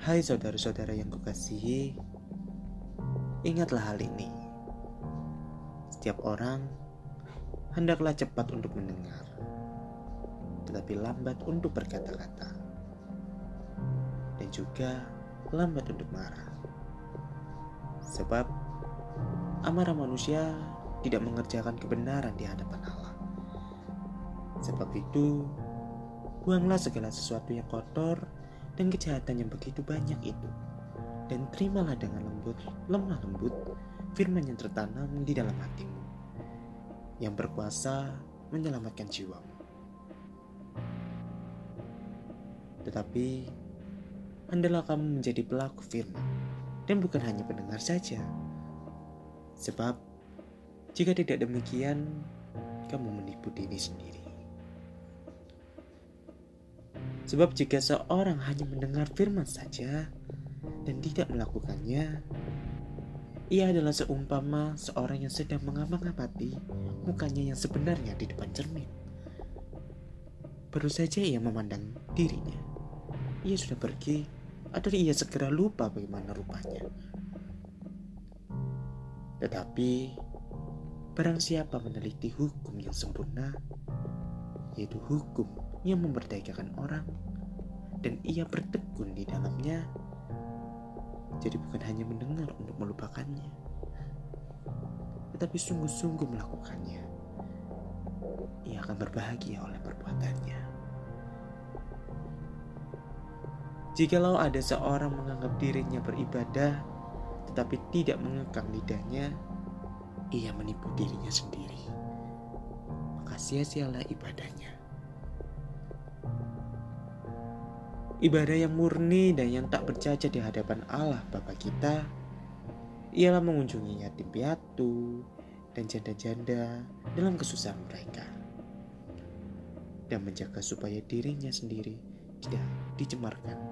Hai saudara-saudara yang kukasihi, ingatlah hal ini. Setiap orang hendaklah cepat untuk mendengar, tetapi lambat untuk berkata-kata, dan juga lambat untuk marah. Sebab amarah manusia tidak mengerjakan kebenaran di hadapan Allah. Sebab itu, buanglah segala sesuatu yang kotor dan kejahatan yang begitu banyak itu. Dan terimalah dengan lembut, lemah lembut, firman yang tertanam di dalam hatimu, yang berkuasa menyelamatkan jiwamu. Tetapi, adalah kamu menjadi pelaku firman, dan bukan hanya pendengar saja. Sebab, jika tidak demikian, kamu menipu diri sendiri. Sebab jika seorang hanya mendengar firman saja dan tidak melakukannya, ia adalah seumpama seorang yang sedang mengamang-amati mukanya yang sebenarnya di depan cermin. Baru saja ia memandang dirinya. Ia sudah pergi, atau ia segera lupa bagaimana rupanya. Tetapi, barang siapa meneliti hukum yang sempurna, yaitu hukum yang memberdayakan orang dan ia bertekun di dalamnya. Jadi bukan hanya mendengar untuk melupakannya, tetapi sungguh-sungguh melakukannya. Ia akan berbahagia oleh perbuatannya. Jikalau ada seorang menganggap dirinya beribadah, tetapi tidak mengekang lidahnya, ia menipu dirinya sendiri. Maka sia-sialah ibadahnya. Ibadah yang murni dan yang tak bercacat di hadapan Allah Bapa kita ialah mengunjungi yatim piatu dan janda-janda dalam kesusahan mereka dan menjaga supaya dirinya sendiri tidak dicemarkan.